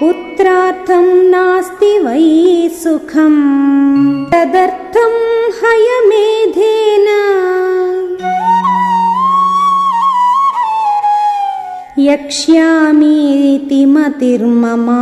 पुत्रार्थम् नास्ति वै सुखम् तदर्थं हयमेधेन यक्ष्यामीति मतिर्ममा